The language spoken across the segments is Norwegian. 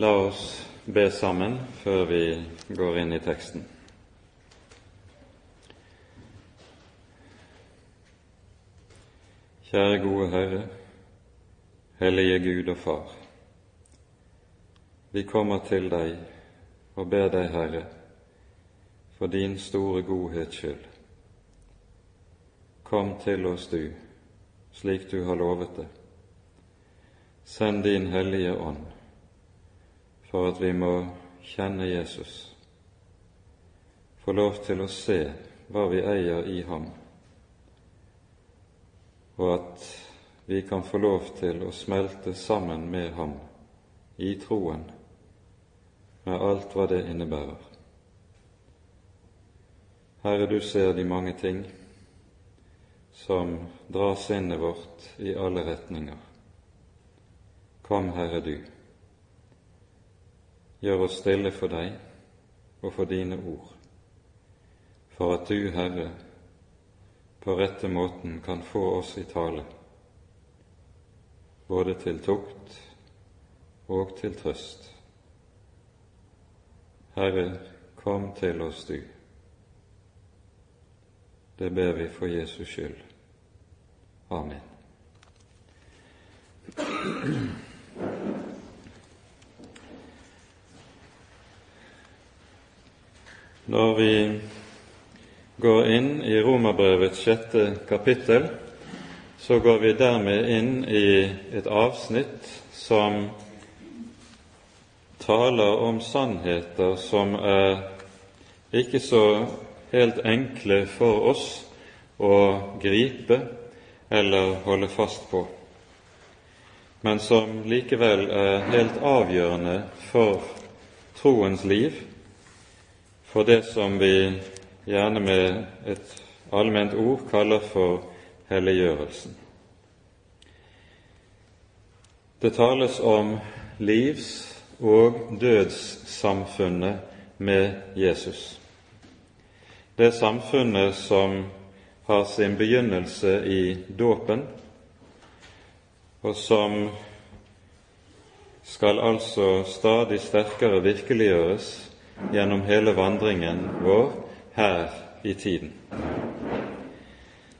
La oss be sammen før vi går inn i teksten. Kjære gode Herre, hellige Gud og Far. Vi kommer til deg og ber deg, Herre, for din store godhets skyld. Kom til oss, du, slik du har lovet det. Send din Hellige Ånd for at vi må kjenne Jesus, få lov til å se hva vi eier i ham, og at vi kan få lov til å smelte sammen med ham i troen, med alt hva det innebærer. Herre, du ser de mange ting som drar sinnet vårt i alle retninger. Kom, Herre, du. Gjør oss stille for deg og for dine ord, for at du, Herre, på rette måten kan få oss i tale, både til tukt og til trøst. Herre, kom til oss, du. Det ber vi for Jesus skyld. Amen. Når vi går inn i Romerbrevets sjette kapittel, så går vi dermed inn i et avsnitt som taler om sannheter som er ikke så helt enkle for oss å gripe eller holde fast på, men som likevel er helt avgjørende for troens liv for det som vi gjerne med et allment ord kaller for helliggjørelsen. Det tales om livs- og dødssamfunnet med Jesus. Det samfunnet som har sin begynnelse i dåpen, og som skal altså stadig sterkere virkeliggjøres gjennom hele vandringen vår her i tiden.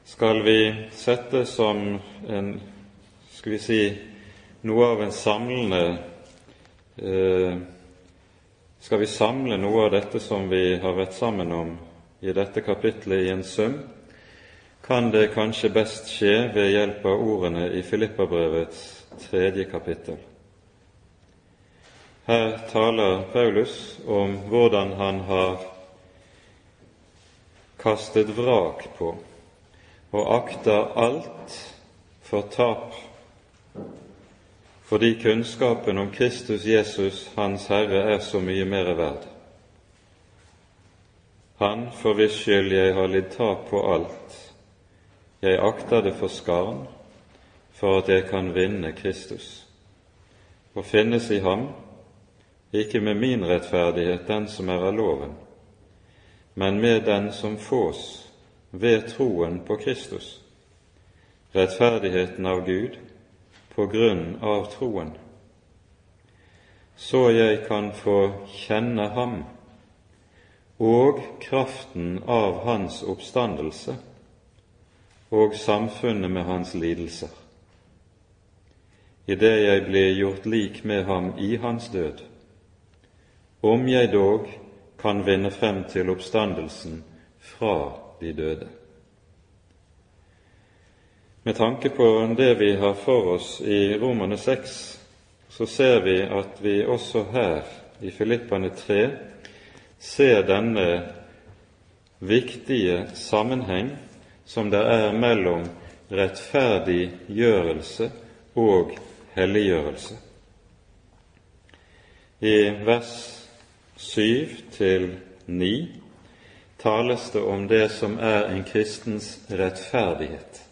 Skal vi sette som en skal vi si noe av en samlende eh, Skal vi samle noe av dette som vi har vært sammen om i dette kapitlet, i en sum, kan det kanskje best skje ved hjelp av ordene i Filippabrevets tredje kapittel. Her taler Paulus om hvordan han har kastet vrak på og akter alt for tap fordi kunnskapen om Kristus Jesus, Hans Herre, er så mye mer verd. Han for hvis skyld jeg har lidd tap på alt, jeg akter det for skarn for at jeg kan vinne Kristus, og finnes i ham, ikke med min rettferdighet, den som er av loven, men med den som fås ved troen på Kristus, rettferdigheten av Gud på grunn av troen, så jeg kan få kjenne ham og kraften av hans oppstandelse og samfunnet med hans lidelser, idet jeg blir gjort lik med ham i hans død, om jeg dog kan vinne frem til oppstandelsen fra de døde. Med tanke på det vi har for oss i Romane 6, så ser vi at vi også her i Filippane 3 ser denne viktige sammenheng som det er mellom rettferdiggjørelse og helliggjørelse. I vers 7 til 9 tales det om det som er en kristens rettferdighet.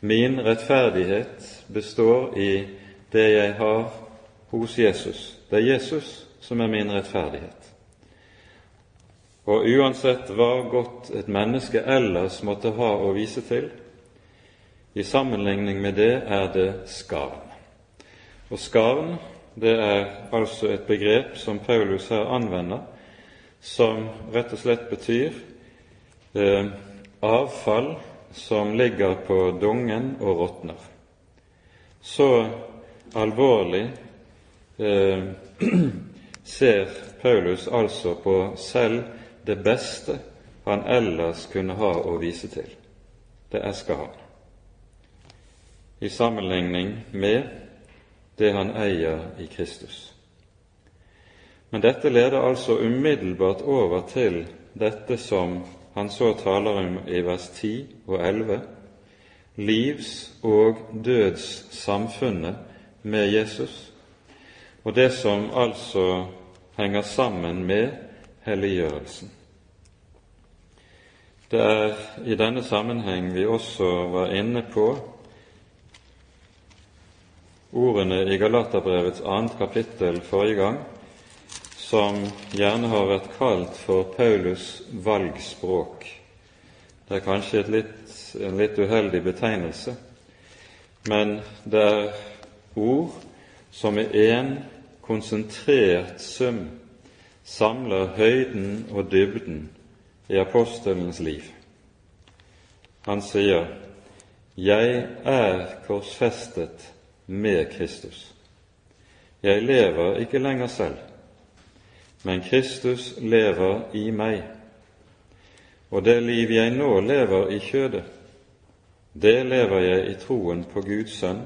Min rettferdighet består i det jeg har hos Jesus. Det er Jesus som er min rettferdighet. Og uansett hva godt et menneske ellers måtte ha å vise til, i sammenligning med det er det skarn. Og skarn det er altså et begrep som Paulus her anvender, som rett og slett betyr eh, avfall som ligger på dungen og råtner. Så alvorlig eh, ser Paulus altså på selv det beste han ellers kunne ha å vise til. Det esker han. I sammenligning med det han eier i Kristus. Men dette leder altså umiddelbart over til dette som han så taler om i vers 10 og 11, livs- og dødssamfunnet med Jesus, og det som altså henger sammen med helliggjørelsen. Det er i denne sammenheng vi også var inne på ordene i Galaterbrevets annet kapittel forrige gang, som gjerne har vært kalt for Paulus' valgspråk. Det er kanskje litt, en litt uheldig betegnelse, men det er ord som i én konsentrert sum samler høyden og dybden i apostelens liv. Han sier, 'Jeg er korsfestet med Kristus'. Jeg lever ikke lenger selv, men Kristus lever i meg. Og det liv jeg nå lever i kjødet, det lever jeg i troen på Guds sønn,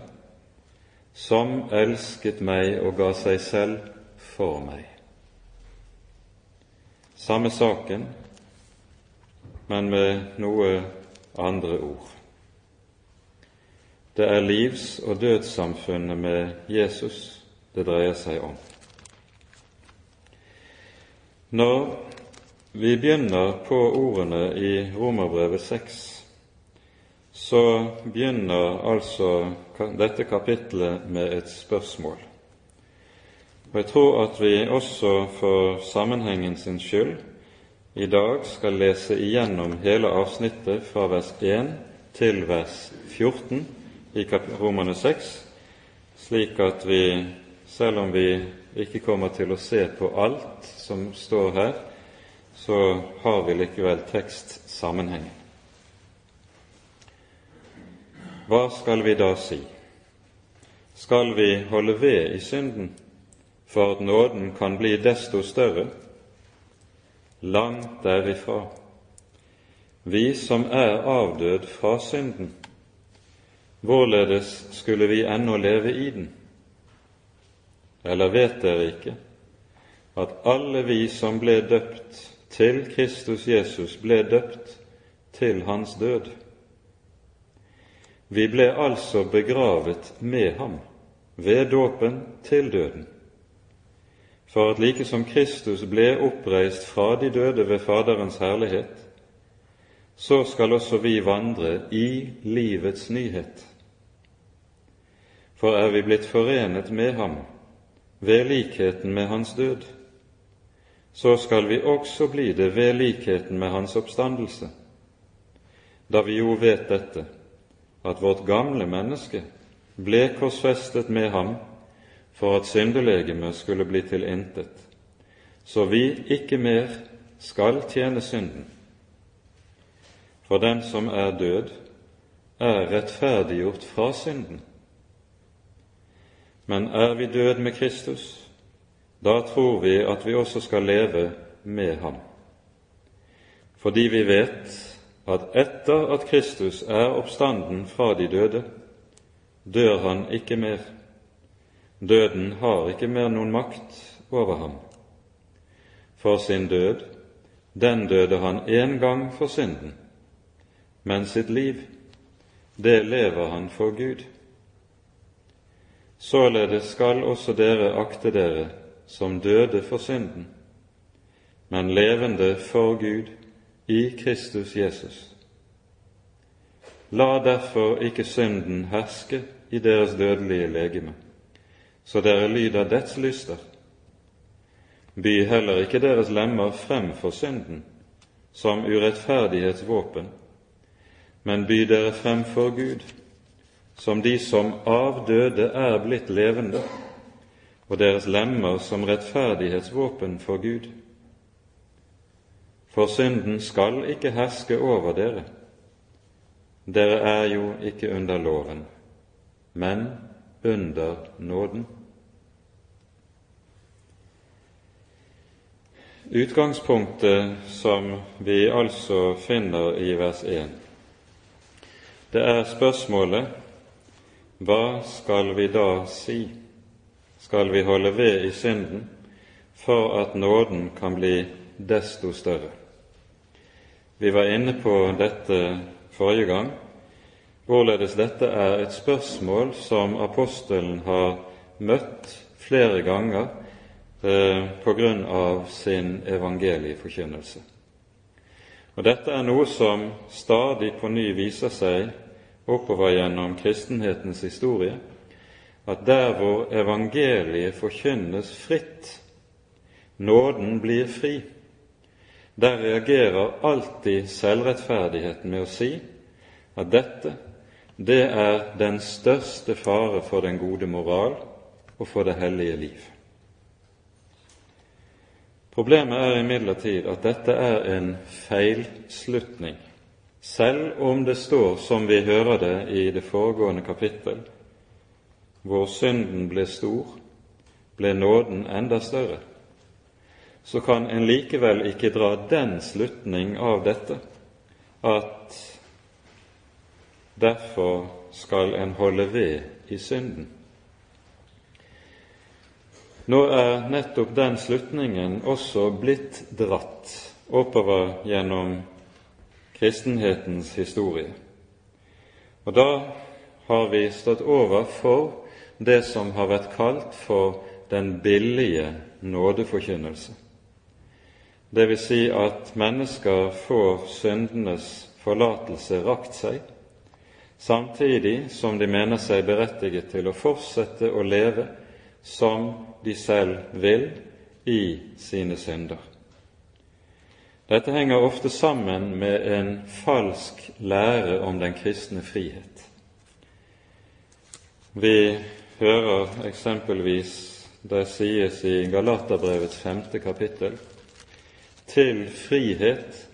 som elsket meg og ga seg selv for meg. Samme saken men med noe andre ord. Det er livs- og dødssamfunnet med Jesus det dreier seg om. Når vi begynner på ordene i Romerbrevet 6, så begynner altså dette kapitlet med et spørsmål. Og Jeg tror at vi også for sammenhengen sin skyld i dag skal lese igjennom hele avsnittet fra vers 1 til vers 14 i Romane 6, slik at vi, selv om vi ikke kommer til å se på alt som står her, så har vi likevel tekstsammenhengen. Hva skal vi da si? Skal vi holde ved i synden for at nåden kan bli desto større? langt derifra. Vi som er avdød fra synden, hvorledes skulle vi ennå leve i den? Eller vet dere ikke at alle vi som ble døpt til Kristus Jesus, ble døpt til hans død? Vi ble altså begravet med ham ved dåpen til døden for at like som Kristus ble oppreist fra de døde ved Faderens herlighet, så skal også vi vandre i livets nyhet. For er vi blitt forenet med ham ved likheten med hans død, så skal vi også bli det ved likheten med hans oppstandelse, da vi jo vet dette, at vårt gamle menneske ble korsfestet med ham for at syndelegemet skulle bli til intet, så vi ikke mer skal tjene synden. For den som er død, er rettferdiggjort fra synden. Men er vi død med Kristus, da tror vi at vi også skal leve med ham. Fordi vi vet at etter at Kristus er oppstanden fra de døde, dør han ikke mer. Døden har ikke mer noen makt over ham. For sin død, den døde han én gang for synden, men sitt liv, det lever han for Gud. Således skal også dere akte dere som døde for synden, men levende for Gud i Kristus Jesus. La derfor ikke synden herske i deres dødelige legeme så dere lyder dets lyster. By heller ikke deres lemmer frem for synden som urettferdighetsvåpen, men by dere frem for Gud som de som av døde er blitt levende, og deres lemmer som rettferdighetsvåpen for Gud. For synden skal ikke herske over dere. Dere er jo ikke under loven, men under nåden. Utgangspunktet som vi altså finner i vers 1, det er spørsmålet hva skal vi da si? Skal vi holde ved i synden for at nåden kan bli desto større? Vi var inne på dette forrige gang, hvorledes dette er et spørsmål som apostelen har møtt flere ganger eh, på grunn av sin evangelieforkynnelse. Og Dette er noe som stadig på ny viser seg oppover gjennom kristenhetens historie, at der hvor evangeliet forkynnes fritt, nåden blir fri, der reagerer alltid selvrettferdigheten med å si at dette, det er den største fare for den gode moral og for det hellige liv. Problemet er imidlertid at dette er en feilslutning, selv om det står, som vi hører det i det foregående kapittel, hvor synden ble stor, ble nåden enda større. Så kan en likevel ikke dra den slutning av dette at derfor skal en holde ved i synden. Nå er nettopp den slutningen også blitt dratt oppover gjennom kristenhetens historie. Og da har vi stått over for det som har vært kalt for den billige nådeforkynnelse. Det vil si at mennesker får syndenes forlatelse rakt seg, samtidig som de mener seg berettiget til å fortsette å leve som de selv vil i sine synder. Dette henger ofte sammen med en falsk lære om den kristne frihet. Vi hører eksempelvis det sies i Galaterbrevets femte kapittel til frihet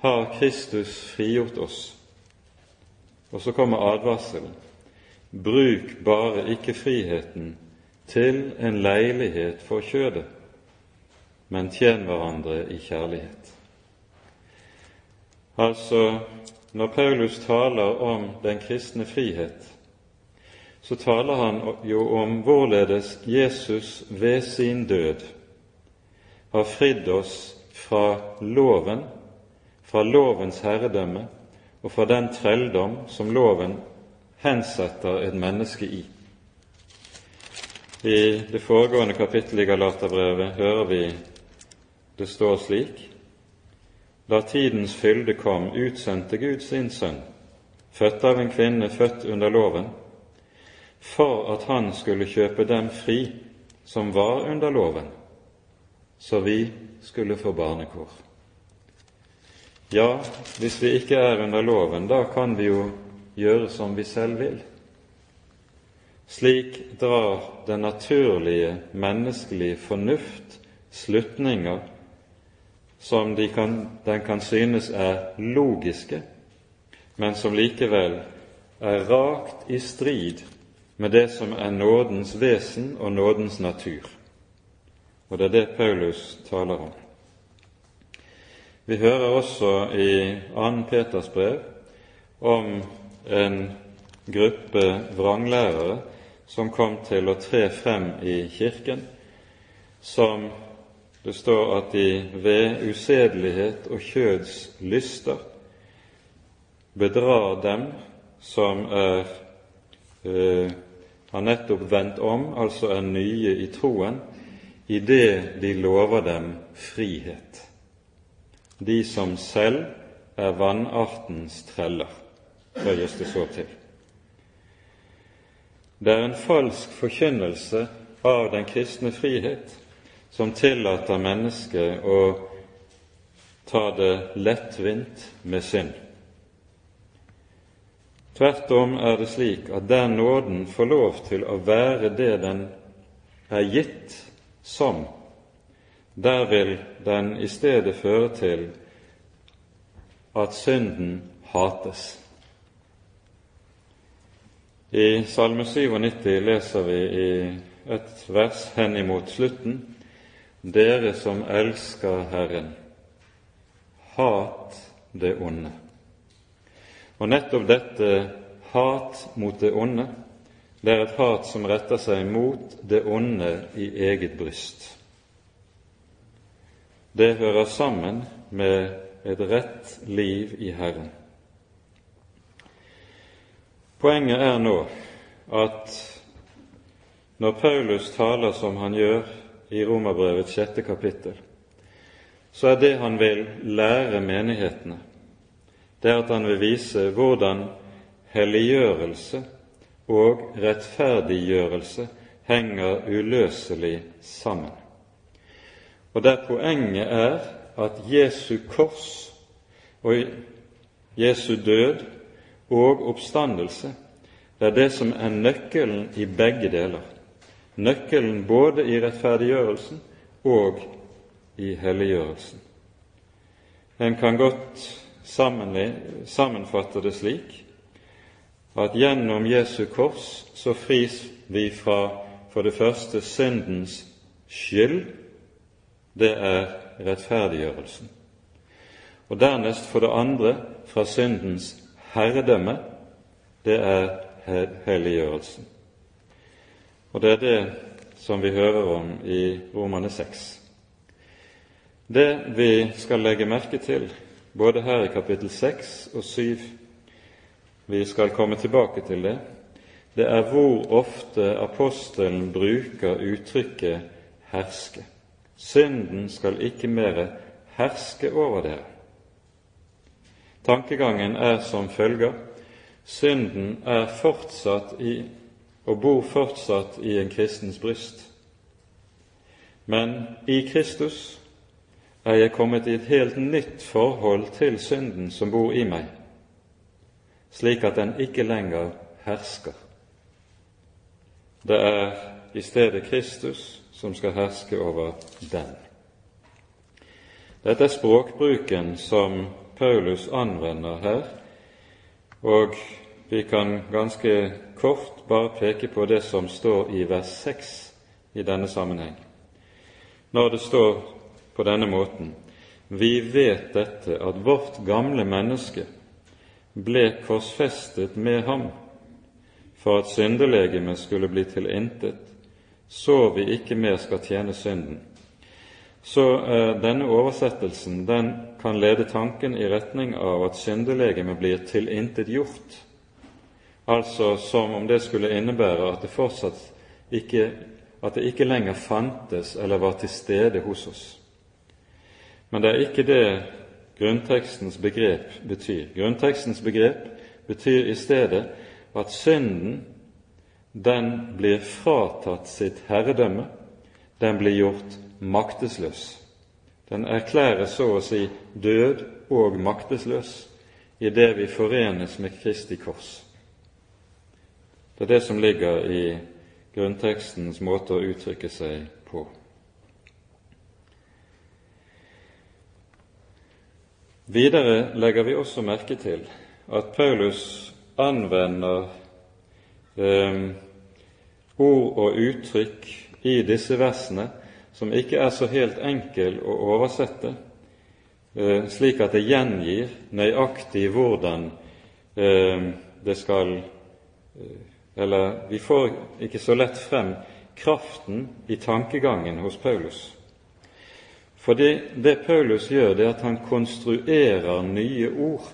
har Kristus frigjort oss. Og så kommer advarselen. Bruk bare ikke friheten til en leilighet for kjødet, men tjen hverandre i kjærlighet. Altså, når Paulus taler om den kristne frihet, så taler han jo om hvorledes Jesus ved sin død har fridd oss fra loven, fra lovens herredømme og fra den trelldom som loven hensetter et menneske i. I det foregående kapittelet i Galaterbrevet hører vi det står slik Da tidens fylde kom, utsendte Gud sin sønn, født av en kvinne født under loven, for at han skulle kjøpe dem fri som var under loven, så vi skulle få barnekår. Ja, hvis vi ikke er under loven, da kan vi jo gjøre som vi selv vil. Slik drar den naturlige menneskelige fornuft slutninger som de kan, den kan synes er logiske, men som likevel er rakt i strid med det som er nådens vesen og nådens natur. Og det er det Paulus taler om. Vi hører også i 2. Peters brev om en gruppe vranglærere som kom til å tre frem i Kirken, som det står at de ved usedelighet og kjøds lyster bedrar dem som er eh, har nettopp vendt om, altså er nye i troen, i det de lover dem frihet. De som selv er vannartens treller, føyes det så til. Det er en falsk forkynnelse av den kristne frihet som tillater mennesket å ta det lettvint med synd. Tvert om er det slik at der nåden får lov til å være det den er gitt som, der vil den i stedet føre til at synden hates. I Salme 97 leser vi i et vers henimot slutten Dere som elsker Herren, hat det onde. Og nettopp dette hat mot det onde, det er et hat som retter seg mot det onde i eget bryst. Det hører sammen med et rett liv i Herren. Poenget er nå at når Paulus taler som han gjør i Romerbrevets sjette kapittel, så er det han vil lære menighetene, det er at han vil vise hvordan helliggjørelse og rettferdiggjørelse henger uløselig sammen. Og der poenget er at Jesu kors og Jesu død og oppstandelse det er det som er nøkkelen i begge deler. Nøkkelen både i rettferdiggjørelsen og i helliggjørelsen. En kan godt sammenfatte det slik at gjennom Jesu kors så fris vi fra for det første syndens skyld, det er rettferdiggjørelsen. Og dernest for det andre fra syndens herredømme, det er helliggjørelsen. Og det er det som vi hører om i Romane 6. Det vi skal legge merke til både her i kapittel 6 og 7, vi skal komme tilbake til det, det er hvor ofte apostelen bruker uttrykket 'herske'. Synden skal ikke mere herske over dere. Tankegangen er som følger synden er fortsatt i og bor fortsatt i en kristens bryst. Men i Kristus er jeg kommet i et helt nytt forhold til synden som bor i meg, slik at den ikke lenger hersker. Det er i stedet Kristus som skal herske over den. Dette er språkbruken som Paulus anvender her, og vi kan ganske kort bare peke på det som står i vers 6 i denne sammenheng. Når det står på denne måten Vi vet dette, at vårt gamle menneske ble korsfestet med ham for at syndelegemet skulle bli til intet, så vi ikke mer skal tjene synden. Så eh, denne oversettelsen den kan lede tanken i retning av at syndelegemet blir tilintetgjort, altså som om det skulle innebære at det fortsatt ikke, at det ikke lenger fantes eller var til stede hos oss. Men det er ikke det grunntekstens begrep betyr. Grunntekstens begrep betyr i stedet at synden den blir fratatt sitt herredømme, den blir gjort maktesløs. Den erklæres så å si død og maktesløs i det vi forenes med Kristi kors. Det er det som ligger i grunntekstens måte å uttrykke seg på. Videre legger vi også merke til at Paulus anvender eh, ord og uttrykk i disse versene som ikke er så helt enkel å oversette, eh, slik at det gjengir nøyaktig hvordan eh, det skal eh, Eller vi får ikke så lett frem kraften i tankegangen hos Paulus. Fordi det Paulus gjør, det er at han konstruerer nye ord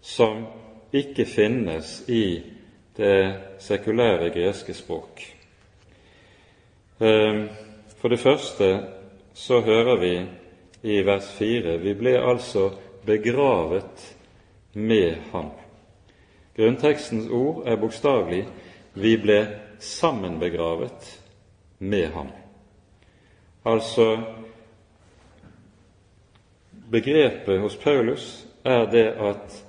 som ikke finnes i det sekulære greske språk. For det første så hører vi i vers 4 vi ble altså begravet med ham. Grunntekstens ord er bokstavelig vi ble sammenbegravet med ham. Altså begrepet hos Paulus er det at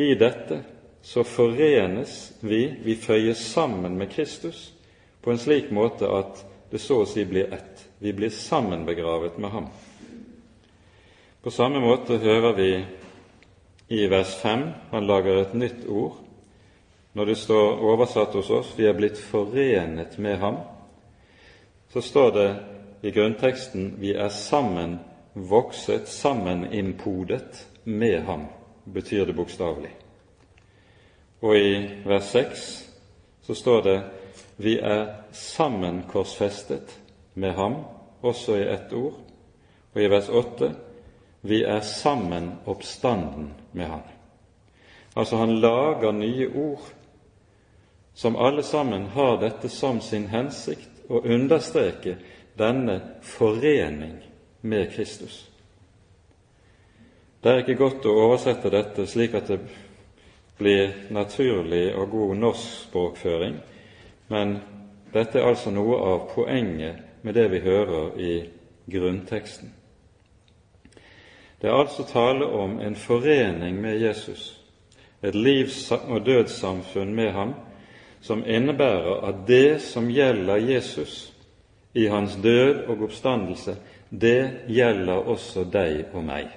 i dette så forenes vi, vi føyes sammen med Kristus på en slik måte at det så å si blir ett. Vi blir sammenbegravet med ham. På samme måte hører vi i vers 5 han lager et nytt ord. Når det står oversatt hos oss 'vi er blitt forenet med ham', så står det i grunnteksten 'vi er sammen vokset, sammenimpodet med ham', betyr det bokstavelig. Og i vers 6 så står det 'vi er sammenkorsfestet med ham', også i ett ord. Og i vers 8 vi er sammen oppstanden med Han. Altså han lager nye ord som alle sammen har dette som sin hensikt å understreke denne forening med Kristus. Det er ikke godt å oversette dette slik at det blir naturlig og god norsk språkføring, men dette er altså noe av poenget med det vi hører i grunnteksten. Det er altså tale om en forening med Jesus, et livs- og dødssamfunn med ham, som innebærer at det som gjelder Jesus i hans død og oppstandelse, det gjelder også deg og meg.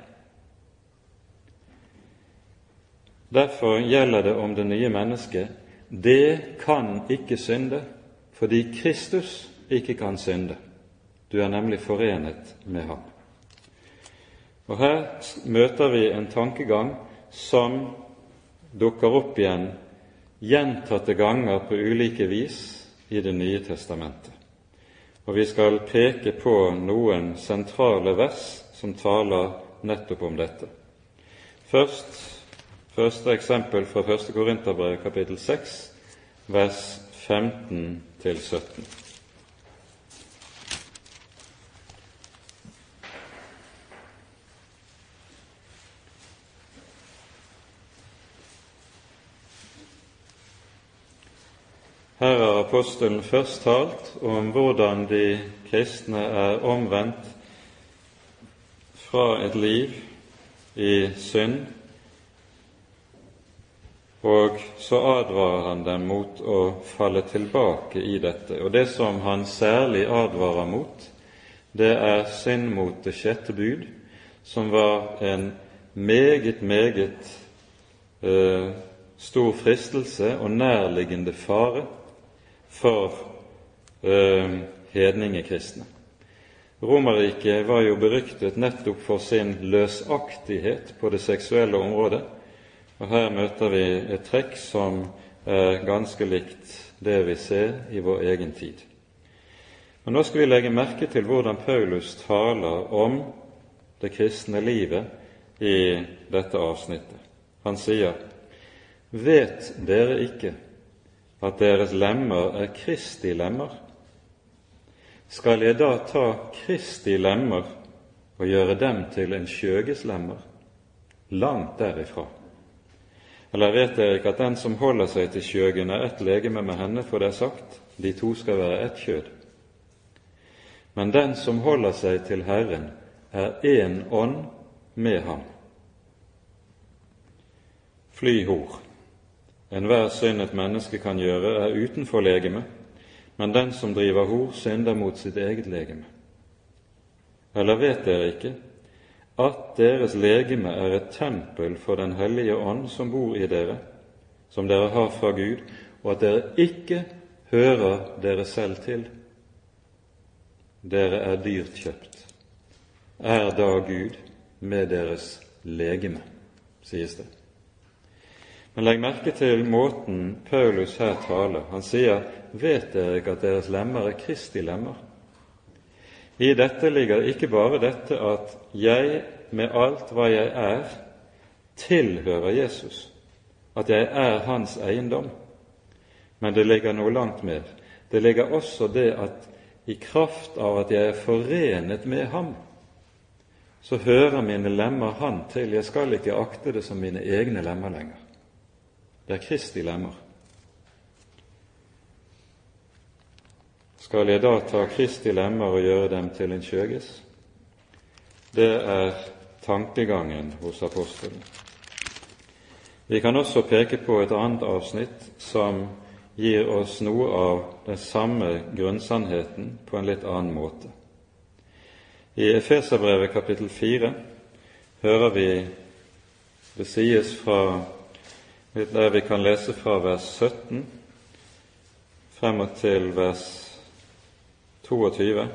Derfor gjelder det om det nye mennesket. Det kan ikke synde, fordi Kristus ikke kan synde. Du er nemlig forenet med ham. Og Her møter vi en tankegang som dukker opp igjen gjentatte ganger på ulike vis i Det nye testamentet. Og vi skal peke på noen sentrale vers som taler nettopp om dette. Først første eksempel fra 1. Korinterbrev kapittel 6, vers 15 til 17. Her har apostelen først talt om hvordan de kristne er omvendt fra et liv i synd, og så advarer han dem mot å falle tilbake i dette. Og det som han særlig advarer mot, det er synd mot det sjette bud, som var en meget, meget eh, stor fristelse og nærliggende fare for eh, hedningekristne. Romerriket var jo beryktet nettopp for sin løsaktighet på det seksuelle området, og her møter vi et trekk som er ganske likt det vi ser i vår egen tid. Men nå skal vi legge merke til hvordan Paulus taler om det kristne livet i dette avsnittet. Han sier, Vet dere ikke at deres lemmer er Kristi lemmer, skal jeg da ta Kristi lemmer og gjøre dem til en skjøges lemmer? Langt derifra. Eller vet dere ikke at den som holder seg til skjøgen, er ett legeme med henne, for det er sagt, de to skal være ett kjød. Men den som holder seg til Herren, er én ånd med ham. Fly hor. Enhver synd et menneske kan gjøre, er utenfor legemet, men den som driver hor, synder mot sitt eget legeme. Eller vet dere ikke at deres legeme er et tempel for Den hellige ånd som bor i dere, som dere har fra Gud, og at dere ikke hører dere selv til? Dere er dyrt kjøpt. Er da Gud med deres legeme, sies det. Men legg merke til måten Paulus her taler. Han sier, 'Vet dere ikke at deres lemmer er Kristi lemmer?' I dette ligger ikke bare dette at jeg med alt hva jeg er, tilhører Jesus, at jeg er hans eiendom. Men det ligger noe langt mer. Det ligger også det at i kraft av at jeg er forenet med ham, så hører mine lemmer han til. Jeg skal ikke akte det som mine egne lemmer lenger. Det er Kristi lemmer. Skal jeg da ta Kristi lemmer og gjøre dem til en skjøges? Det er tankegangen hos apostelen. Vi kan også peke på et annet avsnitt som gir oss noe av den samme grunnsannheten på en litt annen måte. I Efeserbrevet kapittel 4 hører vi det sies fra der vi kan lese fra vers 17 frem og til vers 22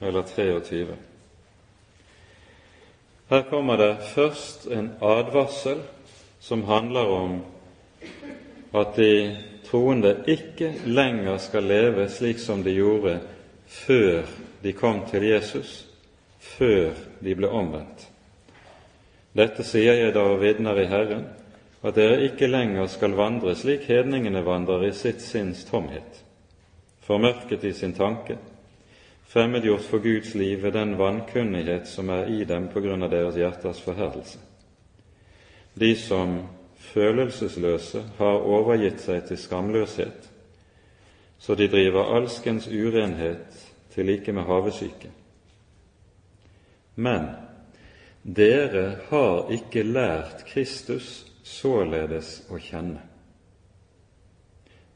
eller 23. Her kommer det først en advarsel som handler om at de troende ikke lenger skal leve slik som de gjorde før de kom til Jesus, før de ble omvendt. Dette sier jeg da og vitner i Herren, at dere ikke lenger skal vandre slik hedningene vandrer i sitt sinns tomhet, formørket i sin tanke, fremmedgjort for Guds liv ved den vankunnighet som er i dem på grunn av deres hjerters forherdelse. De som følelsesløse har overgitt seg til skamløshet, så de driver alskens urenhet til like med havesyke. Men dere har ikke lært Kristus således å kjenne.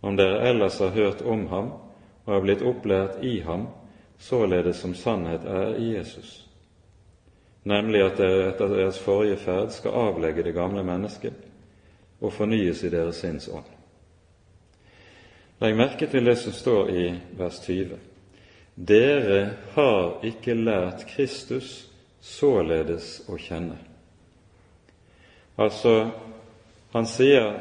Om dere ellers har hørt om ham og har blitt opplært i ham, således som sannhet er i Jesus, nemlig at dere etter deres forrige ferd skal avlegge det gamle mennesket og fornyes i deres sinns ånd. Legg merke til det som står i vers 20. Dere har ikke lært Kristus således å kjenne. Altså, han sier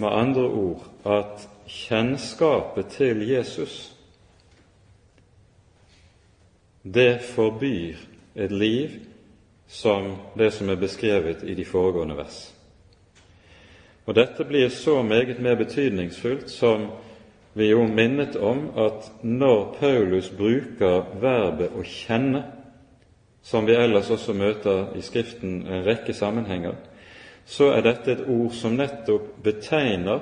med andre ord at kjennskapet til Jesus, det forbyr et liv som det som er beskrevet i de foregående vers. Og dette blir så meget mer betydningsfullt som vi jo minnet om at når Paulus bruker verbet 'å kjenne', som vi ellers også møter i Skriften en rekke sammenhenger, så er dette et ord som nettopp betegner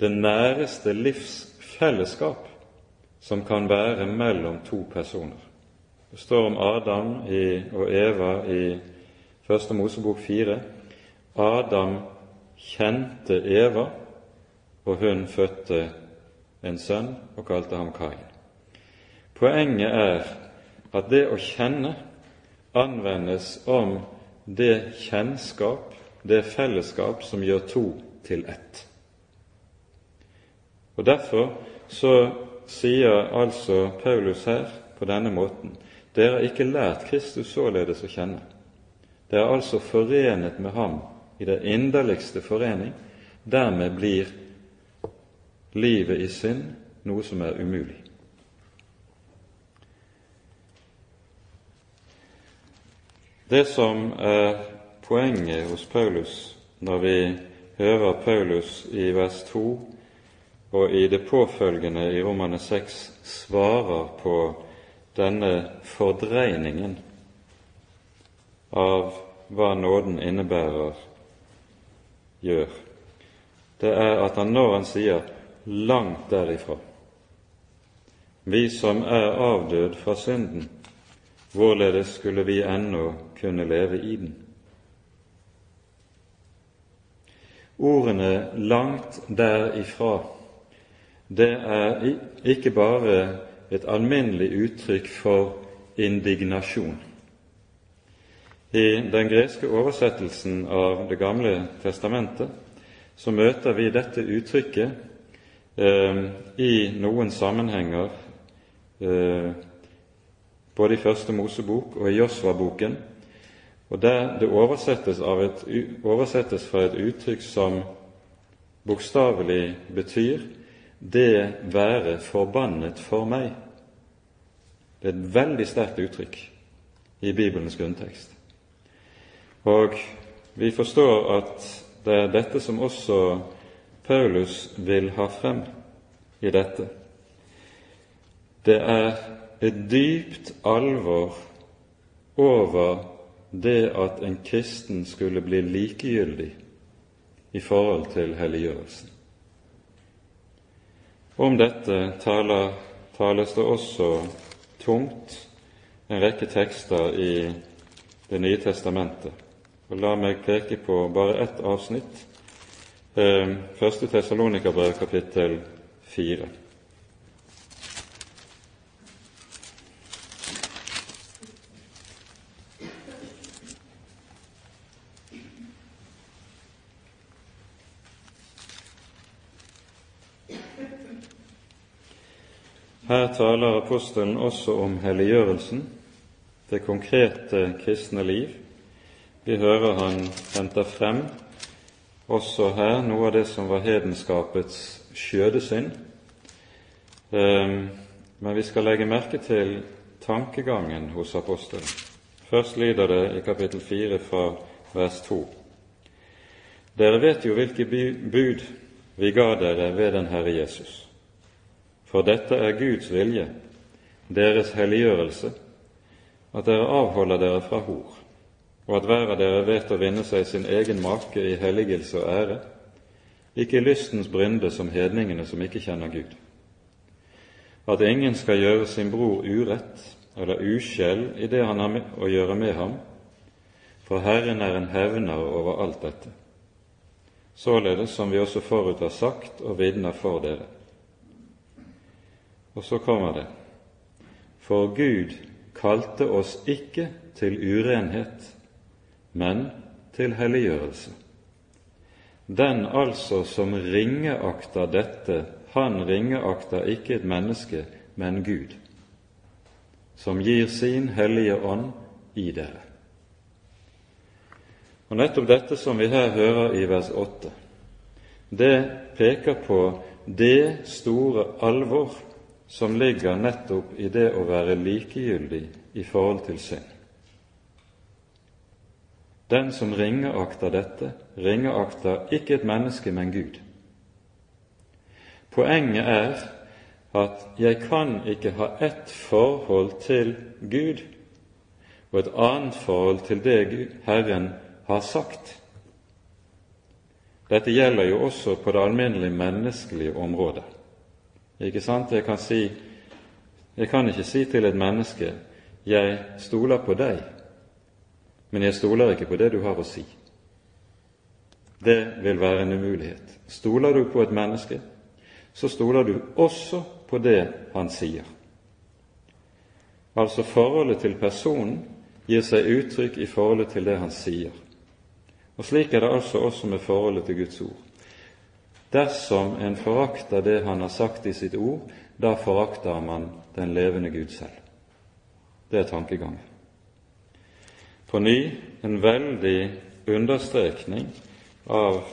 det næreste livsfellesskap som kan være mellom to personer. Det står om Adam og Eva i Første Mosebok fire. Adam kjente Eva, og hun fødte en sønn og kalte ham Kain. Poenget er at det å kjenne anvendes om det kjennskap, det fellesskap, som gjør to til ett. Og Derfor så sier altså Paulus her på denne måten dere har ikke lært Kristus således å kjenne. Dere er altså forenet med ham i det inderligste forening. Dermed blir livet i synd noe som er umulig. Det som er poenget hos Paulus når vi hører Paulus i vers 2 og i det påfølgende i Romane 6 svarer på denne fordreiningen av hva nåden innebærer gjør, det er at han når han sier 'langt derifra', vi som er avdød fra synden, hvorledes skulle vi ennå kunne leve i den? Ordene 'langt derifra' det er ikke bare et alminnelig uttrykk for indignasjon. I den greske oversettelsen av Det gamle testamentet så møter vi dette uttrykket eh, i noen sammenhenger, eh, både i Første Mosebok og i Josva-boken, og der det oversettes, et, oversettes fra et uttrykk som bokstavelig betyr 'det være forbannet for meg'. Det er et veldig sterkt uttrykk i Bibelens grunntekst. Og vi forstår at det er dette som også Paulus vil ha frem i dette. Det er et dypt alvor over det at en kristen skulle bli likegyldig i forhold til helliggjørelsen. Om dette taler, tales det også tungt en rekke tekster i Det nye testamentet. Og La meg peke på bare ett avsnitt eh, første Tessalonikerbrev kapittel fire. Her taler apostelen også om helliggjørelsen, det konkrete kristne liv. Vi hører han henter frem også her noe av det som var hedenskapets skjødesynd. Ehm, men vi skal legge merke til tankegangen hos apostelen. Først lyder det i kapittel 4 fra vers 2. Dere vet jo hvilke bud vi ga dere ved den Herre Jesus. For dette er Guds vilje, deres helliggjørelse, at dere avholder dere fra hor, og at hver av dere vet å vinne seg sin egen make i helligelse og ære, ikke i lystens brynde som hedningene som ikke kjenner Gud. At ingen skal gjøre sin bror urett eller uskjell i det han har å gjøre med ham, for Herren er en hevner over alt dette. Således som vi også forut har sagt og vitner for dere. Og så kommer det For Gud kalte oss ikke til urenhet, men til helliggjørelse. Den altså som ringeakter dette, han ringeakter ikke et menneske, men Gud, som gir sin hellige ånd i dere. Og Nettopp dette som vi her hører i vers 8, det peker på det store alvor som ligger nettopp i det å være likegyldig i forhold til synd. Den som ringeakter dette, ringeakter ikke et menneske, men Gud. Poenget er at jeg kan ikke ha ett forhold til Gud og et annet forhold til det Herren har sagt. Dette gjelder jo også på det alminnelige menneskelige området. Ikke sant? Jeg kan, si, jeg kan ikke si til et menneske 'Jeg stoler på deg', men jeg stoler ikke på det du har å si. Det vil være en umulighet. Stoler du på et menneske, så stoler du også på det han sier. Altså forholdet til personen gir seg uttrykk i forholdet til det han sier. Og Slik er det altså også med forholdet til Guds ord. Dersom en forakter det han har sagt i sitt ord, da forakter man den levende Gud selv. Det er tankegangen. På ny en veldig understrekning av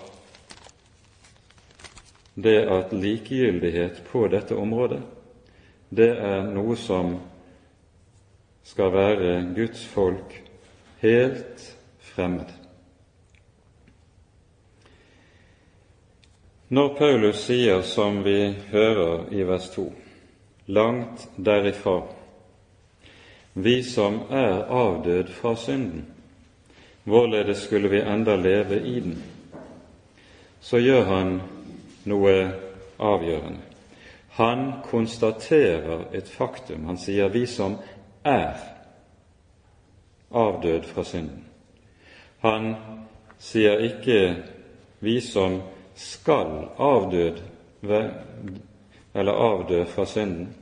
det at likegyldighet på dette området, det er noe som skal være Guds folk helt fremmed. Når Paulus sier, som vi hører i vers 2, langt derifra, vi som er avdød fra synden, hvorledes skulle vi enda leve i den? Så gjør han noe avgjørende. Han konstaterer et faktum. Han sier 'vi som er avdød fra synden'. Han sier ikke 'vi som skal avdød eller avdø fra synden.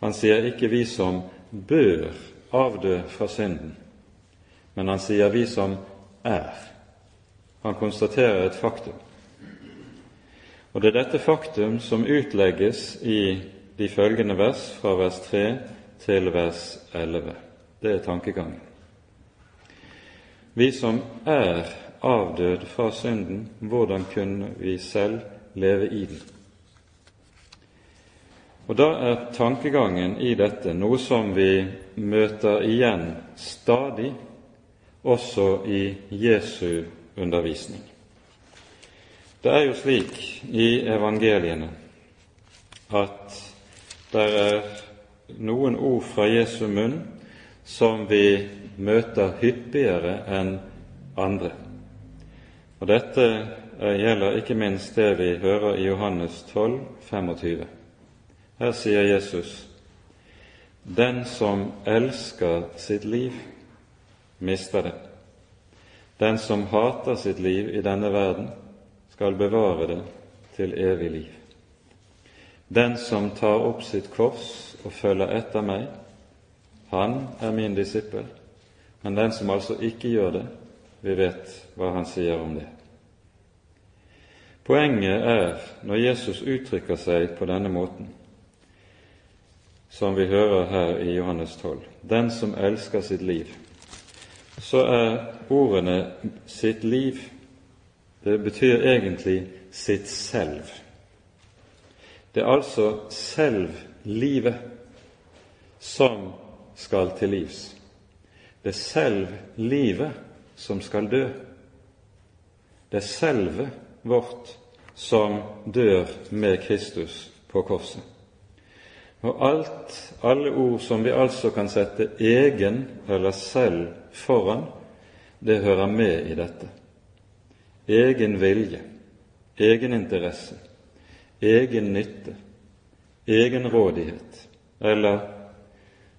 Han sier ikke 'vi som bør avdø fra synden', men han sier 'vi som er'. Han konstaterer et faktum. Og det er dette faktum som utlegges i de følgende vers, fra vers 3 til vers 11. Det er tankegangen. Vi som er avdød fra synden, hvordan kunne vi selv leve i den? Og Da er tankegangen i dette noe som vi møter igjen stadig, også i Jesu undervisning. Det er jo slik i evangeliene at det er noen ord fra Jesu munn som vi møter hyppigere enn andre. Og Dette eh, gjelder ikke minst det vi hører i Johannes 12, 25. Her sier Jesus den som elsker sitt liv, mister det. Den som hater sitt liv i denne verden, skal bevare det til evig liv. Den som tar opp sitt kors og følger etter meg, han er min disippel. Men den som altså ikke gjør det, vi vet hva han sier om det. Poenget er, når Jesus uttrykker seg på denne måten, som vi hører her i Johannes 12, den som elsker sitt liv, så er ordene 'sitt liv' det betyr egentlig 'sitt selv'. Det er altså selv livet som skal til livs. Det er selv livet som skal dø. Det er selve vårt som dør med Kristus på korset. Og alt, alle ord som vi altså kan sette egen eller selv foran, det hører med i dette. Egen vilje, egen interesse, egen nytte, egen rådighet eller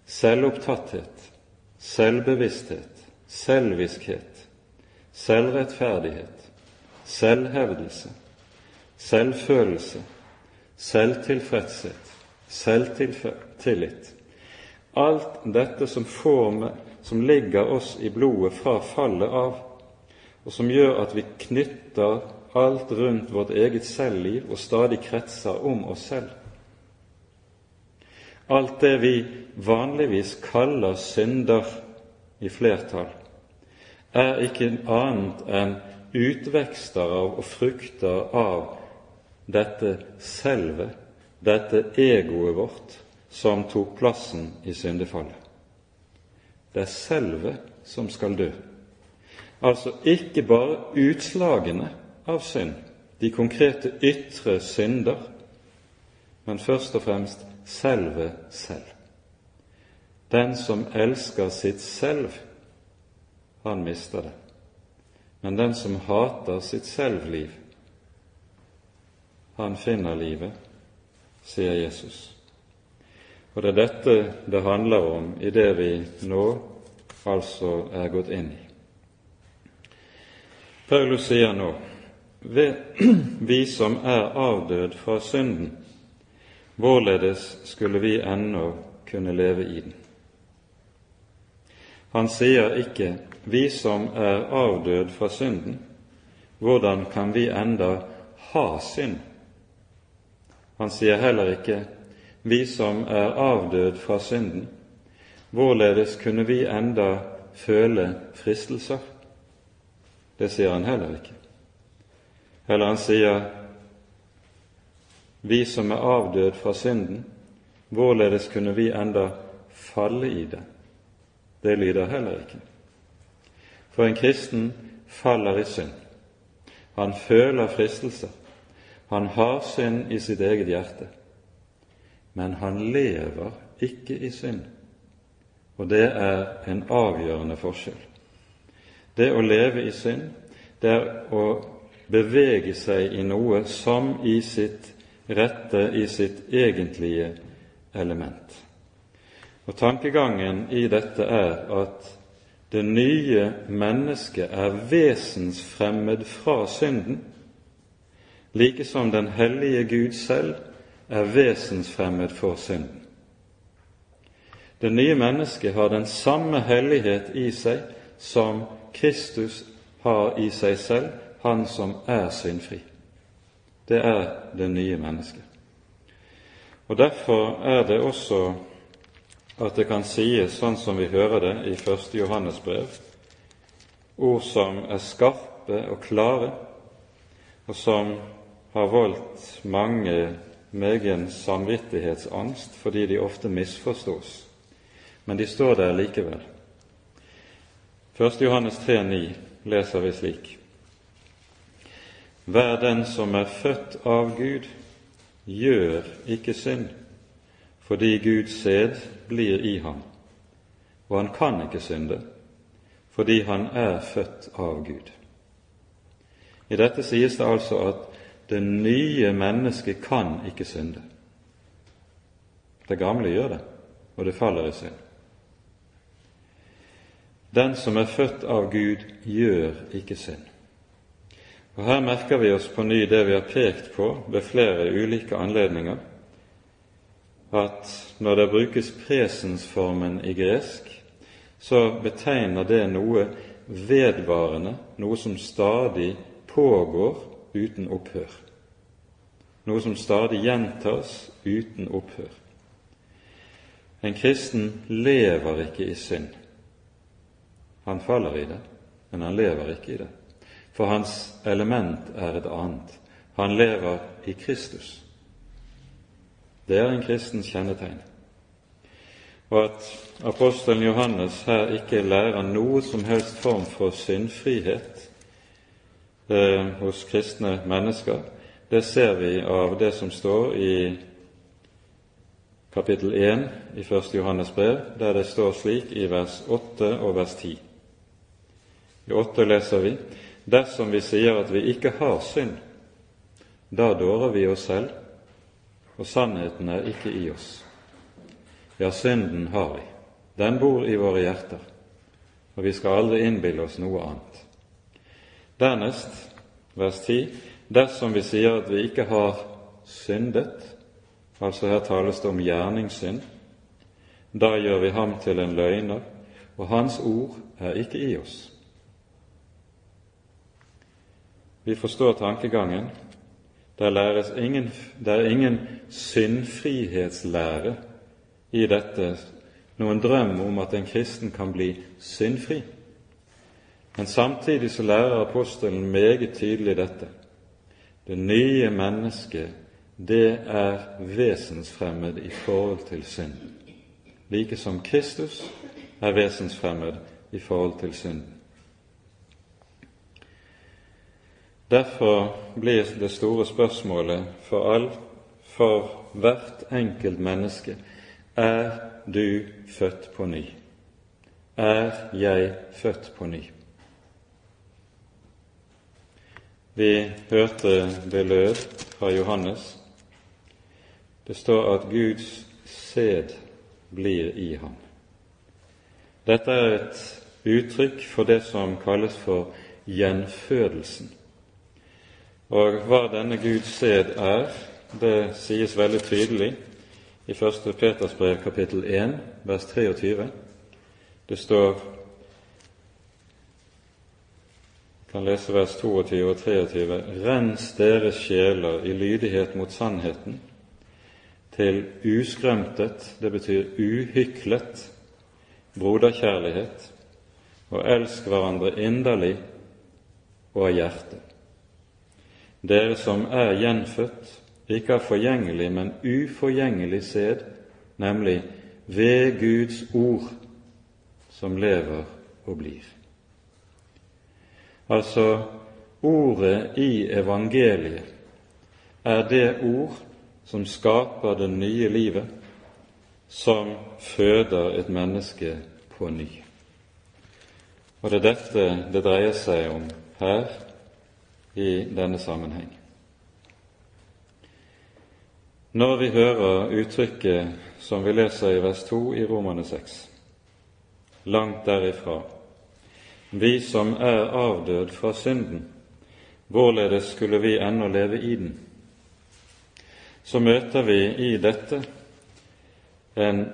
selvopptatthet, selvbevissthet, selviskhet, selvrettferdighet, selvhevdelse, selvfølelse, selvtilfredshet, selvtillit. Alt dette som, med, som ligger oss i blodet fra fallet av, og som gjør at vi knytter alt rundt vårt eget selvliv og stadig kretser om oss selv. Alt det vi vanligvis kaller synder i flertall, er ikke annet enn utvekster av og frukter av dette selve, dette egoet vårt, som tok plassen i syndefallet. Det er selve som skal dø. Altså ikke bare utslagene av synd, de konkrete ytre synder, men først og fremst selve selv. Den som elsker sitt selv, han mister det. Men den som hater sitt selvliv, han finner livet, sier Jesus. Og det er dette det handler om i det vi nå altså er gått inn i. Paulus sier nå vi som er avdød fra synden, hvorledes skulle vi ennå kunne leve i den? Han sier ikke 'vi som er avdød fra synden', hvordan kan vi enda ha synd? Han sier heller ikke 'vi som er avdød fra synden', hvorledes kunne vi enda føle fristelser? Det sier han heller ikke. Eller han sier 'vi som er avdød fra synden', hvorledes kunne vi enda falle i det? Det lyder heller ikke. For en kristen faller i synd. Han føler fristelser. Han har synd i sitt eget hjerte, men han lever ikke i synd. Og det er en avgjørende forskjell. Det å leve i synd, det er å bevege seg i noe som i sitt rette, i sitt egentlige element. Og Tankegangen i dette er at det nye mennesket er vesensfremmed fra synden like som den hellige Gud selv er vesensfremmed for synden. Det nye mennesket har den samme hellighet i seg som Kristus har i seg selv, han som er syndfri. Det er det nye mennesket. Og Derfor er det også at det kan sies, sånn som vi hører det i 1. Johannes brev, ord som er skarpe og klare, og som har voldt mange megen samvittighetsangst fordi de ofte misforstås, men de står der likevel. 1. Johannes 3,9 leser vi slik.: Hver den som er født av Gud, gjør ikke synd, fordi Guds sæd blir i ham, og han kan ikke synde, fordi han er født av Gud. I dette sies det altså at det nye mennesket kan ikke synde. Det gamle gjør det, og det faller i synd. Den som er født av Gud, gjør ikke synd. Og Her merker vi oss på ny det vi har pekt på ved flere ulike anledninger, at når det brukes presensformen i gresk, så betegner det noe vedvarende, noe som stadig pågår uten opphør. Noe som stadig gjentas uten opphør. En kristen lever ikke i synd. Han faller i det, men han lever ikke i det. For hans element er et annet. Han lever i Kristus. Det er en kristens kjennetegn. Og at apostelen Johannes her ikke lærer noe som helst form for syndfrihet eh, hos kristne mennesker, det ser vi av det som står i kapittel 1 i 1. Johannes brev, der det står slik i vers 8 og vers 10. I 8 leser vi dersom vi sier at vi ikke har synd, da dårer vi oss selv, og sannheten er ikke i oss. Ja, synden har vi. Den bor i våre hjerter, og vi skal aldri innbille oss noe annet. Dernest, vers 10, dersom vi sier at vi ikke har syndet, altså her tales det om gjerningssynd, da gjør vi ham til en løgner, og hans ord er ikke i oss. Vi forstår tankegangen. Der, ingen, det er ingen syndfrihetslære i dette, noen drøm om at en kristen kan bli syndfri. Men samtidig så lærer apostelen meget tydelig dette. Det nye mennesket, det er vesensfremmed i forhold til synd, like som Kristus er vesensfremmed i forhold til synden. Derfor blir det store spørsmålet for all, for hvert enkelt menneske er du født på ny? Er jeg født på ny? Vi hørte det lød fra Johannes. Det står at Guds sæd blir i ham. Dette er et uttrykk for det som kalles for gjenfødelsen. Og hva denne Guds sæd er, det sies veldig tydelig i 1. Peters brev kapittel 1, vers 23. Det står kan lese vers 22 og 23. Rens deres sjeler i lydighet mot sannheten, til uskrømtet, det betyr uhyklet, broderkjærlighet, og elsk hverandre inderlig og av hjertet dere som er gjenfødt, ikke av forgjengelig, men uforgjengelig sæd, nemlig ved Guds ord, som lever og blir. Altså, ordet i evangeliet er det ord som skaper det nye livet, som føder et menneske på ny. Og det er dette det dreier seg om her i denne sammenheng. Når vi hører uttrykket som vi leser i vers 2 i Romane 6, langt derifra, vi som er avdød fra synden, hvorledes skulle vi ennå leve i den? Så møter vi i dette en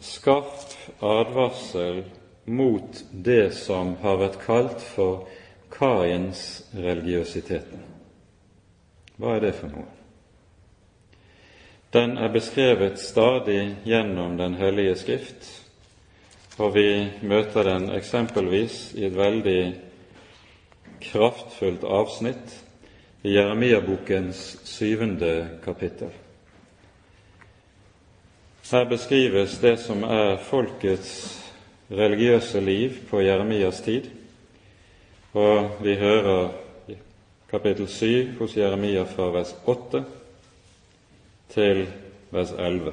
skarp advarsel mot det som har vært kalt for Kains religiøsiteten. Hva er det for noe? Den er beskrevet stadig gjennom Den hellige skrift, og vi møter den eksempelvis i et veldig kraftfullt avsnitt i Jeremia-bokens syvende kapittel. Her beskrives det som er folkets religiøse liv på Jeremias tid, og vi hører kapittel 7 hos Jeremia fra vers 8 til vers 11.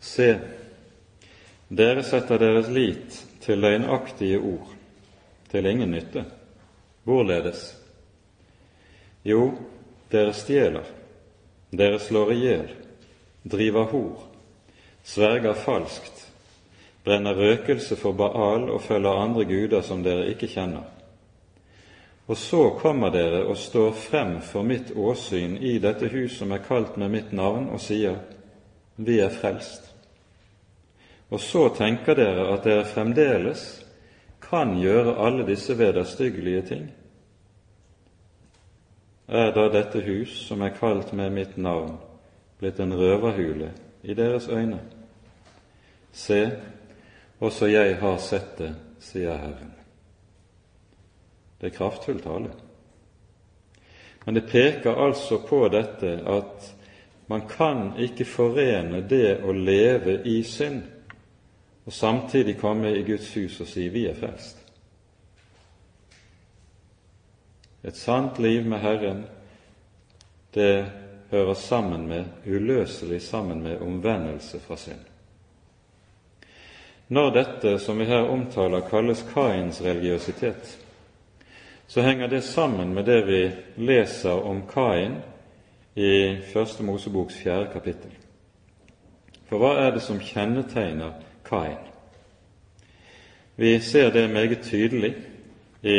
Se, dere setter deres lit til løgnaktige ord, til ingen nytte. Hvorledes? Jo, dere stjeler, dere slår i hjel, driver hor, sverger falskt, brenner røkelse for Baal og følger andre guder som dere ikke kjenner. Og så kommer dere og står frem for mitt åsyn i dette hus som er kalt med mitt navn, og sier, Vi er frelst. Og så tenker dere at dere fremdeles kan gjøre alle disse vederstyggelige ting. Er da dette hus, som er kalt med mitt navn, blitt en røverhule i deres øyne? Se, også jeg har sett det, sier Herren. Det er kraftfull tale. Men det peker altså på dette at man kan ikke forene det å leve i synd og samtidig komme i Guds hus og si 'vi er frelst'. Et sant liv med Herren, det hører sammen med, uløselig sammen med, omvendelse fra synd. Når dette, som vi her omtaler, kalles Kains religiøsitet, så henger det sammen med det vi leser om Kain i Første Moseboks fjerde kapittel. For hva er det som kjennetegner Kain? Vi ser det meget tydelig i,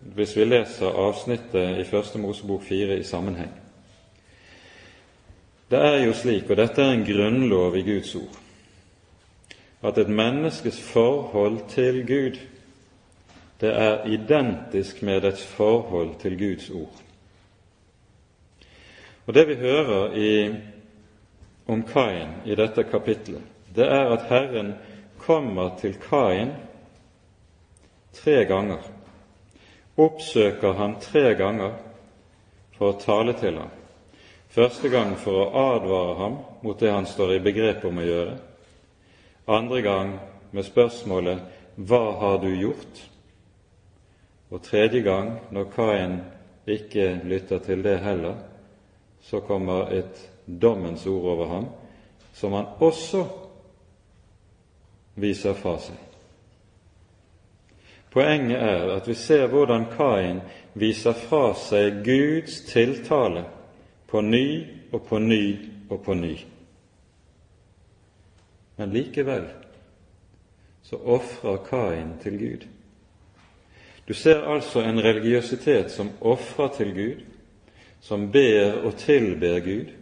hvis vi leser avsnittet i Første Mosebok fire i sammenheng. Det er jo slik, og dette er en grunnlov i Guds ord, at et menneskes forhold til Gud det er identisk med dets forhold til Guds ord. Og Det vi hører i, om Kain i dette kapitlet, det er at Herren kommer til Kain tre ganger, oppsøker han tre ganger for å tale til ham. Første gang for å advare ham mot det han står i begrep om å gjøre. Andre gang med spørsmålet 'Hva har du gjort?' Og tredje gang, når Kain ikke lytter til det heller, så kommer et dommens ord over ham, som han også viser fra seg. Poenget er at vi ser hvordan Kain viser fra seg Guds tiltale på ny og på ny og på ny. Men likevel så ofrer Kain til Gud. Du ser altså en religiøsitet som ofrer til Gud, som ber og tilber Gud,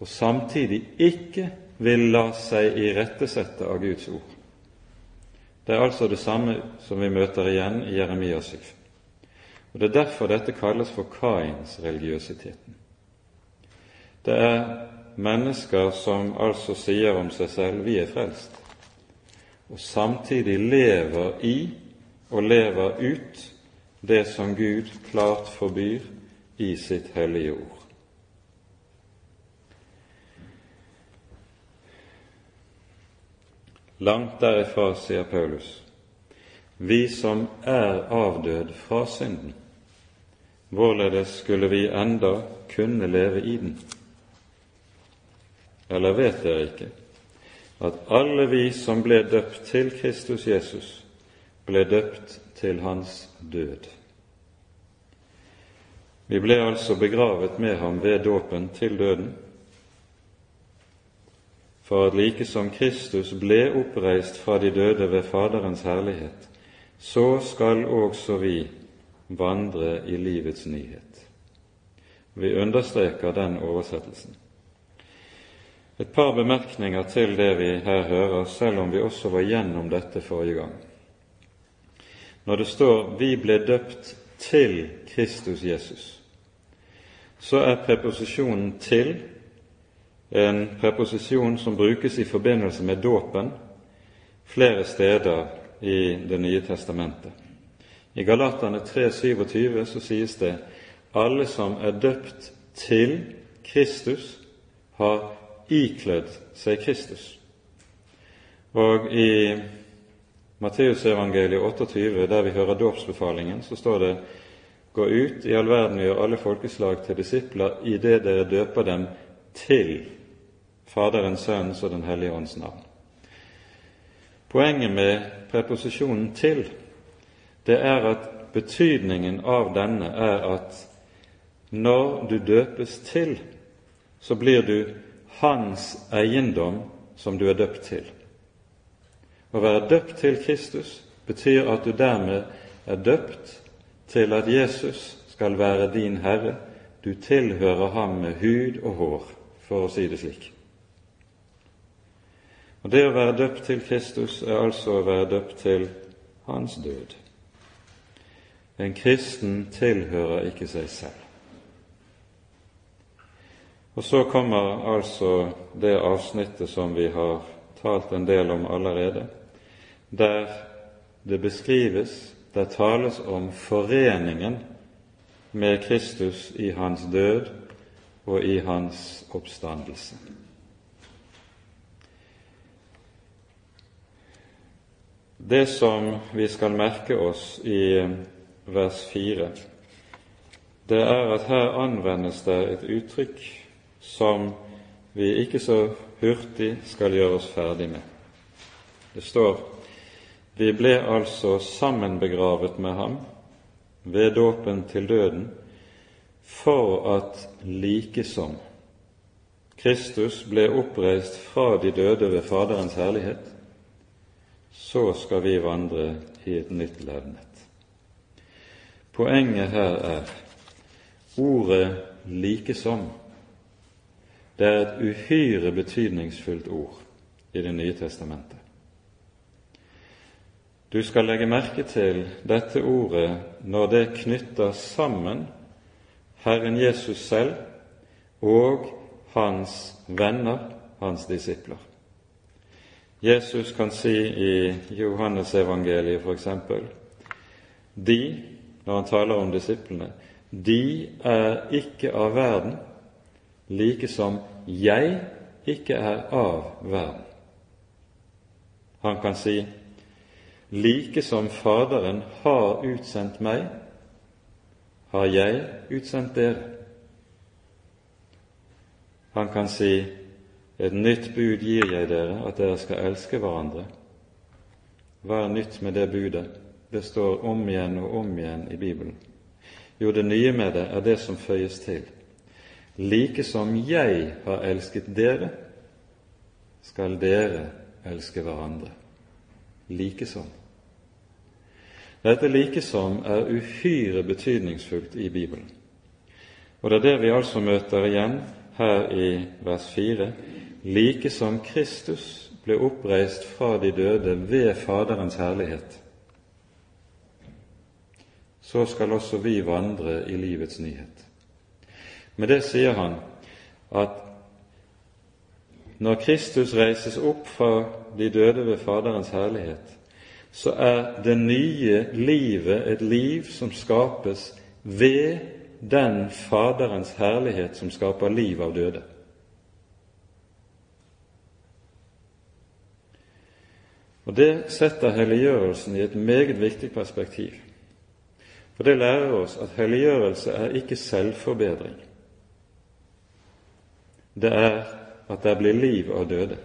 og samtidig ikke vil la seg irettesette av Guds ord. Det er altså det samme som vi møter igjen i Jeremias 7. Og Det er derfor dette kalles for Kains religiøsiteten. Det er mennesker som altså sier om seg selv 'vi er frelst', og samtidig lever i og lever ut det som Gud klart forbyr i sitt hellige ord. Langt derifra, sier Paulus, vi som er avdød fra synden, hvorledes skulle vi enda kunne leve i den? Eller vet dere ikke at alle vi som ble døpt til Kristus Jesus, ble døpt til hans død. Vi ble altså begravet med ham ved dåpen til døden, for at like som Kristus ble oppreist fra de døde ved Faderens herlighet, så skal også vi vandre i livets nyhet. Vi understreker den oversettelsen. Et par bemerkninger til det vi her hører, selv om vi også var gjennom dette forrige gang. Når det står 'vi ble døpt til Kristus Jesus', så er preposisjonen 'til' en preposisjon som brukes i forbindelse med dåpen flere steder i Det nye testamentet. I Galaterne 3,27 så sies det alle som er døpt til Kristus, har ikledd seg Kristus. Og i Matteusevangeliet 28, der vi hører dåpsbefalingen, så står det Gå ut i all verden og gjør alle folkeslag til disipler i det dere døper dem til Faderens, Sønnens og Den hellige ånds navn. Poenget med preposisjonen 'til' det er at betydningen av denne er at når du døpes til, så blir du hans eiendom som du er døpt til. Å være døpt til Kristus betyr at du dermed er døpt til at Jesus skal være din Herre. Du tilhører ham med hud og hår, for å si det slik. Og Det å være døpt til Kristus er altså å være døpt til hans død. En kristen tilhører ikke seg selv. Og så kommer altså det avsnittet som vi har talt en del om allerede, der det beskrives, der tales om foreningen med Kristus i hans død og i hans oppstandelse. Det som vi skal merke oss i vers 4, det er at her anvendes det et uttrykk som vi ikke så hurtig skal gjøre oss ferdig med. Det står vi ble altså sammenbegravet med ham ved dåpen til døden for at likesom Kristus ble oppreist fra de døde ved Faderens herlighet, så skal vi vandre i et nytt levnet. Poenget her er ordet 'likesom'. Det er et uhyre betydningsfullt ord i Det nye testamentet. Du skal legge merke til dette ordet når det knytter sammen Herren Jesus selv og hans venner, hans disipler. Jesus kan si i Johannesevangeliet f.eks.: De, når han taler om disiplene, de er ikke av verden, like som jeg ikke er av verden. Han kan si like som Faderen har utsendt meg, har jeg utsendt dere. Han kan si et nytt bud gir jeg dere, at dere skal elske hverandre. Hva er nytt med det budet? Det står om igjen og om igjen i Bibelen. Jo, det nye med det er det som føyes til. Like som jeg har elsket dere, skal dere elske hverandre. Likesom. Dette likesom er uhyre betydningsfullt i Bibelen. Og det er det vi altså møter igjen her i vers 4. Like som Kristus ble oppreist fra de døde ved Faderens herlighet, så skal også vi vandre i livets nyhet. Med det sier han at når Kristus reises opp fra de døde ved Faderens herlighet, så er det nye livet et liv som skapes ved den Faderens herlighet som skaper liv av døde. Og Det setter helliggjørelsen i et meget viktig perspektiv. For det lærer oss at helliggjørelse er ikke selvforbedring. Det er at det blir liv av døde.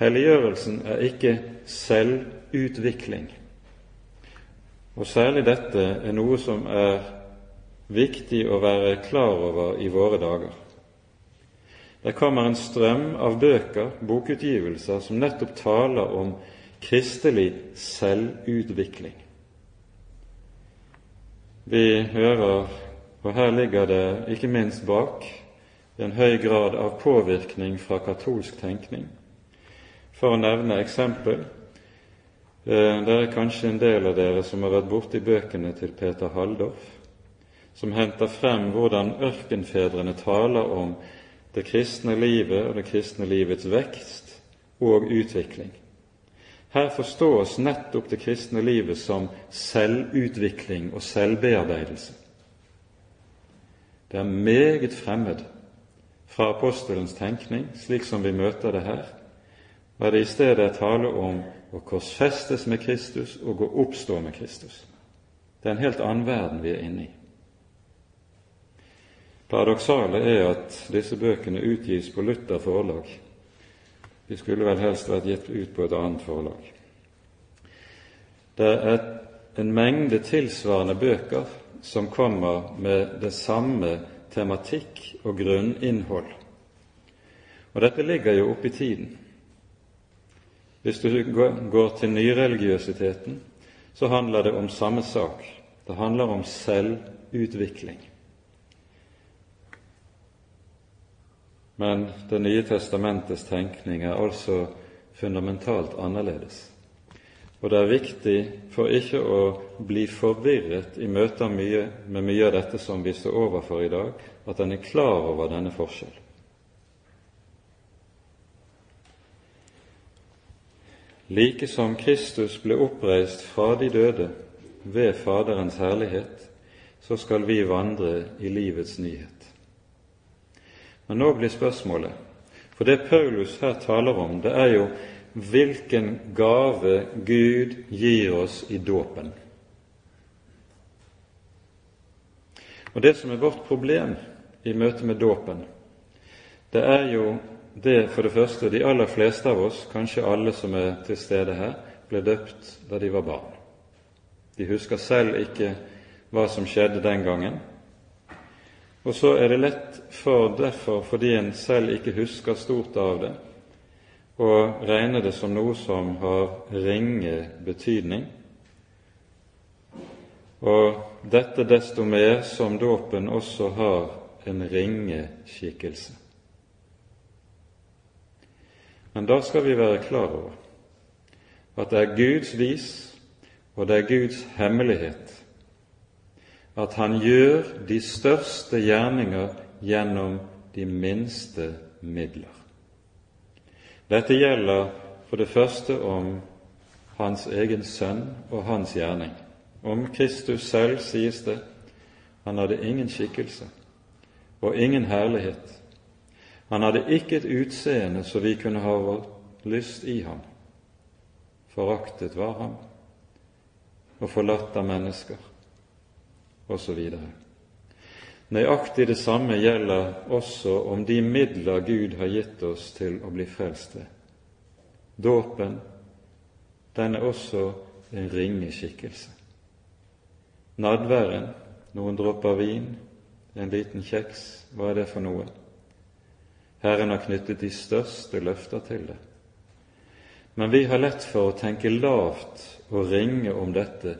Helliggjørelsen er ikke selvutvikling. Og særlig dette er noe som er viktig å være klar over i våre dager. Det kommer en strøm av bøker, bokutgivelser, som nettopp taler om kristelig selvutvikling. Vi hører, og her ligger det ikke minst bak, en høy grad av påvirkning fra katolsk tenkning for å nevne eksempel eh, Det er kanskje en del av dere som har vært borti bøkene til Peter Halldorf, som henter frem hvordan ørkenfedrene taler om det kristne livet og det kristne livets vekst og utvikling. Her forstås nettopp det kristne livet som selvutvikling og selvbearbeidelse. Det er meget fremmed fra apostelens tenkning, slik som vi møter det her, var det i stedet tale om å korsfestes med Kristus og å oppstå med Kristus. Det er en helt annen verden vi er inne i. Paradoksale er at disse bøkene utgis på Luther forlag. De skulle vel helst vært gitt ut på et annet forlag. Det er en mengde tilsvarende bøker som kommer med det samme tematikk og grunninnhold. Og dette ligger jo oppe i tiden. Hvis du går til nyreligiøsiteten, så handler det om samme sak. Det handler om selvutvikling. Men Det nye testamentets tenkning er altså fundamentalt annerledes. Og det er viktig for ikke å bli forvirret i møte mye, med mye av dette som vi står overfor i dag, at en er klar over denne forskjell. Like som Kristus ble oppreist fra de døde ved Faderens herlighet, så skal vi vandre i livets nyhet. Men nå blir spørsmålet For det Paulus her taler om, det er jo hvilken gave Gud gir oss i dåpen. Og Det som er vårt problem i møte med dåpen, det er jo det for det første de aller fleste av oss, kanskje alle som er til stede her, ble døpt da de var barn. De husker selv ikke hva som skjedde den gangen. Og så er det lett for derfor, fordi en selv ikke husker stort av det, å regne det som noe som har ringe betydning. Og dette desto mer som dåpen også har en ringe skikkelse. Men da skal vi være klar over at det er Guds vis og det er Guds hemmelighet at Han gjør de største gjerninger gjennom de minste midler. Dette gjelder for det første om hans egen sønn og hans gjerning. Om Kristus selv sies det han hadde ingen skikkelse og ingen herlighet. Han hadde ikke et utseende så vi kunne ha vår lyst i ham. Foraktet var han og forlatt av mennesker, osv. Nøyaktig det samme gjelder også om de midler Gud har gitt oss til å bli frelst ved. Dåpen, den er også en ringe skikkelse. Nadværen, noen dråper vin, en liten kjeks, hva er det for noe? Herren har knyttet de største løfter til det. Men vi har lett for å tenke lavt og ringe om dette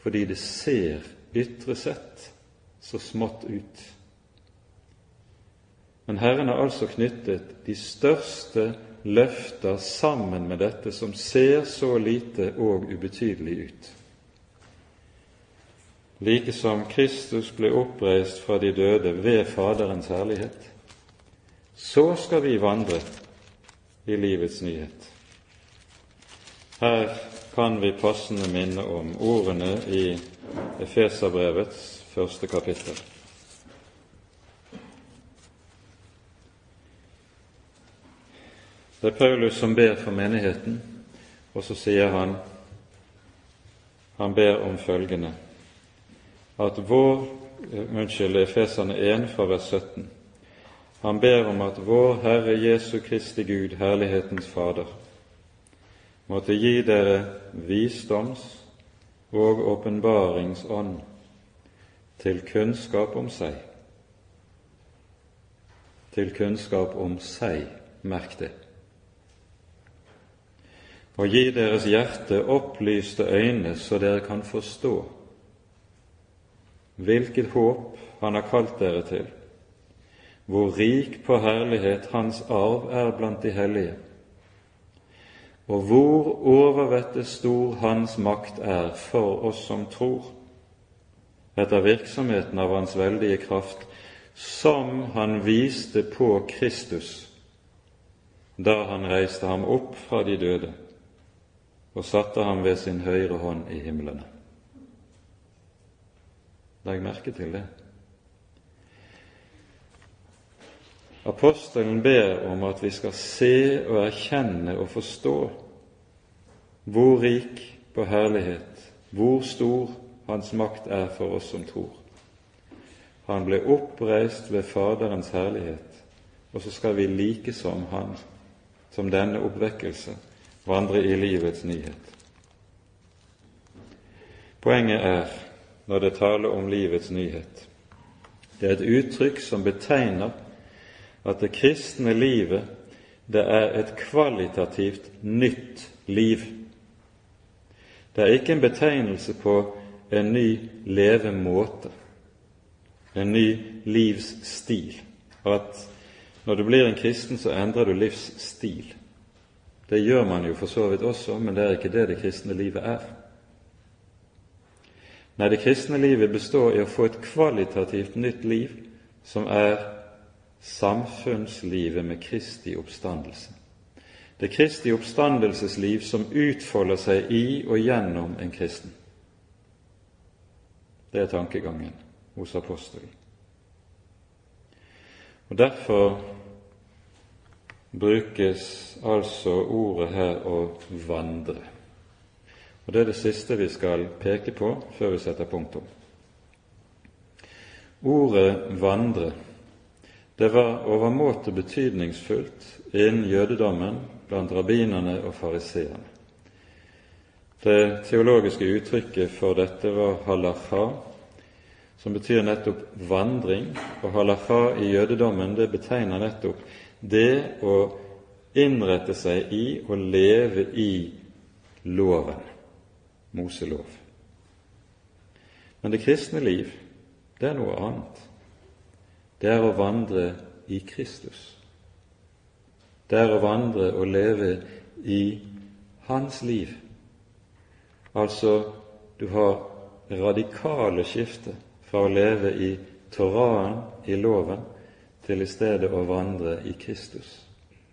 fordi det ser ytre sett så smått ut. Men Herren har altså knyttet de største løfter sammen med dette som ser så lite og ubetydelig ut. Like som Kristus ble oppreist fra de døde ved Faderens herlighet, så skal vi vandre i livets nyhet. Her kan vi passende minne om ordene i Efeserbrevets første kapittel. Det er Paulus som ber for menigheten, og så sier han han ber om følgende at vår Unnskyld, Efeserne 1 fra vers 17. Han ber om at vår Herre Jesu Kristi Gud, Herlighetens Fader, måtte gi dere visdoms- og åpenbaringsånd til kunnskap om seg. Til kunnskap om seg, merk det. Og gi deres hjerte opplyste øyne, så dere kan forstå hvilket håp Han har kalt dere til, hvor rik på herlighet Hans arv er blant de hellige, og hvor overvettet stor Hans makt er for oss som tror etter virksomheten av Hans veldige kraft, som Han viste på Kristus da Han reiste ham opp fra de døde og satte ham ved sin høyre hånd i himlene. Legg merke til det. Apostelen ber om at vi skal se og erkjenne og forstå hvor rik på herlighet, hvor stor hans makt er for oss som tror. Han ble oppreist ved Faderens herlighet, og så skal vi like som han, som denne oppvekkelse, vandre i livets nyhet. Poenget er, når det taler om livets nyhet, det er et uttrykk som betegner at det kristne livet det er et kvalitativt nytt liv. Det er ikke en betegnelse på en ny levemåte, en ny livsstil. At når du blir en kristen, så endrer du livsstil. Det gjør man jo for så vidt også, men det er ikke det det kristne livet er. Nei, det kristne livet består i å få et kvalitativt nytt liv som er samfunnslivet med Kristi oppstandelse. Det Kristi oppstandelsesliv som utfolder seg i og gjennom en kristen. Det er tankegangen hos apostelen. Og Derfor brukes altså ordet her å vandre. Og Det er det siste vi skal peke på før vi setter punktum. Ordet 'vandre' det var overmåte betydningsfullt innen jødedommen blant rabbinerne og fariseerne. Det teologiske uttrykket for dette var halacha, som betyr nettopp vandring. Og halacha i jødedommen det betegner nettopp det å innrette seg i og leve i loven, Moselov. Men det kristne liv, det er noe annet. Det er å vandre i Kristus. Det er å vandre og leve i Hans liv. Altså, du har radikale skifter fra å leve i Toraen, i loven, til i stedet å vandre i Kristus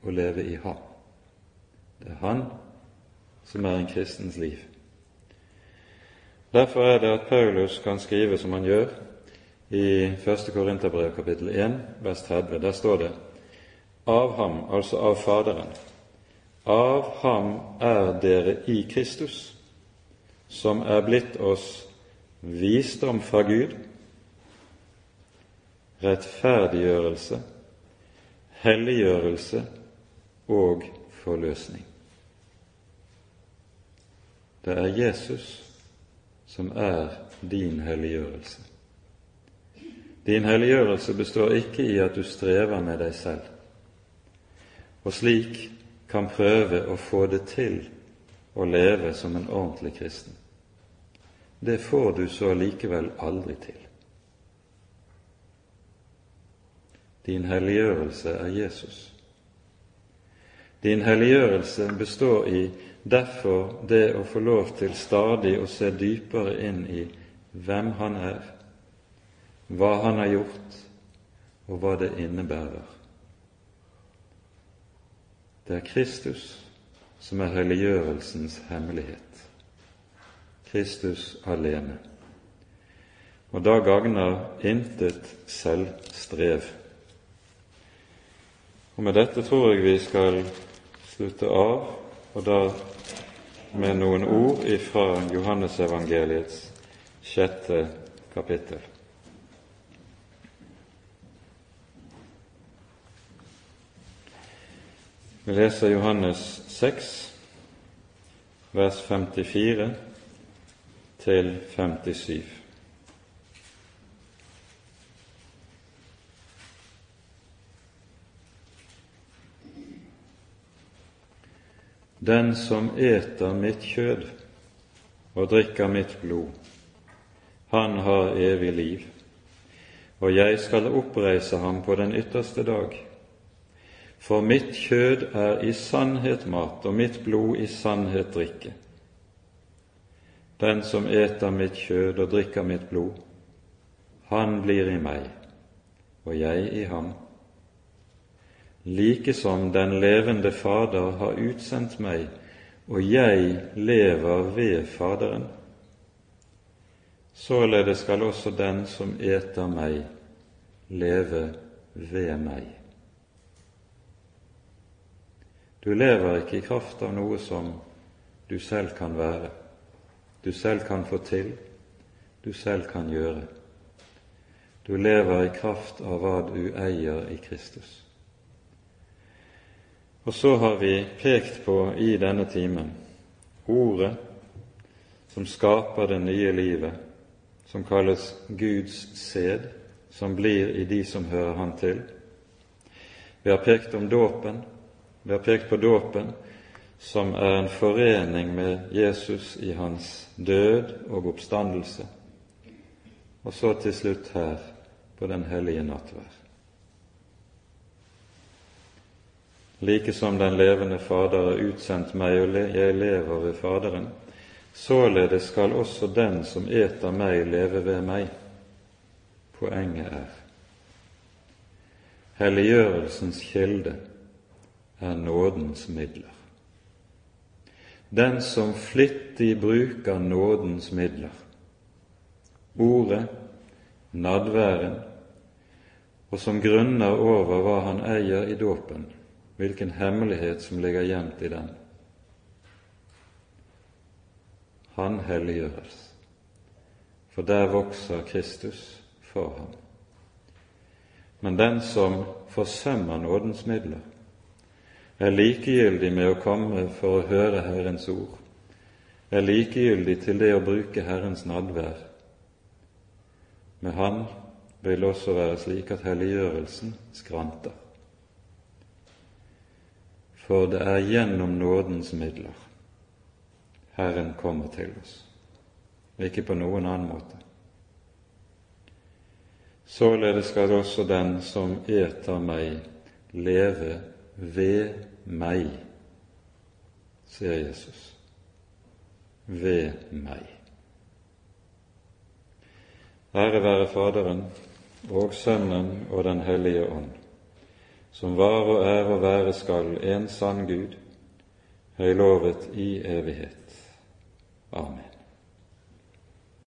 og leve i Ham. Det er Han som er en kristens liv. Derfor er det at Paulus kan skrive som han gjør i 1. Korinterbrev kapittel 1, vers 30. Der står det av ham, altså av Faderen. Av ham er dere i Kristus, som er blitt oss visdom fra Gud rettferdiggjørelse, helliggjørelse og forløsning. Det er Jesus som er din helliggjørelse. Din helliggjørelse består ikke i at du strever med deg selv, og slik kan prøve å få det til å leve som en ordentlig kristen. Det får du så likevel aldri til. Din helliggjørelse er Jesus. Din helliggjørelse består i derfor det å få lov til stadig å se dypere inn i hvem Han er, hva Han har gjort, og hva det innebærer. Det er Kristus som er helliggjørelsens hemmelighet. Kristus alene. Og da gagner intet selvstrev. Og Med dette tror jeg vi skal slutte av, og da med noen ord fra Johannesevangeliets sjette kapittel. Vi leser Johannes 6, vers 54 til 57. Den som eter mitt kjød og drikker mitt blod, han har evig liv, og jeg skal oppreise ham på den ytterste dag. For mitt kjød er i sannhet mat, og mitt blod i sannhet drikke. Den som eter mitt kjød og drikker mitt blod, han blir i meg, og jeg i ham like som den levende Fader har utsendt meg, og jeg lever ved Faderen. Således skal også den som eter meg, leve ved meg. Du lever ikke i kraft av noe som du selv kan være, du selv kan få til, du selv kan gjøre. Du lever i kraft av hva du eier i Kristus. Og så har vi pekt på i denne timen ordet som skaper det nye livet, som kalles Guds sæd, som blir i de som hører Han til. Vi har pekt om dåpen. Vi har pekt på dåpen som er en forening med Jesus i hans død og oppstandelse, og så til slutt her på den hellige nattvær. Like som den levende Fader har utsendt meg, og jeg lever ved Faderen, således skal også den som eter meg, leve ved meg. Poenget er helliggjørelsens kilde er nådens midler. Den som flittig bruker nådens midler, ordet, nadværen, og som grunner over hva han eier i dåpen, hvilken hemmelighet som ligger gjemt i den. Han helliggjøres, for der vokser Kristus for ham. Men den som forsømmer nådens midler, er likegyldig med å komme for å høre Herrens ord, er likegyldig til det å bruke Herrens nadvær. Med Han vil også være slik at helliggjørelsen skranter. For det er gjennom nådens midler Herren kommer til oss, ikke på noen annen måte. Således skal også den som eter meg, leve ved meg, sier Jesus. Ved meg. Ære være Faderen og Sønnen og Den hellige ånd, som var og er og være skal en sann Gud, høylovet i evighet. Amen.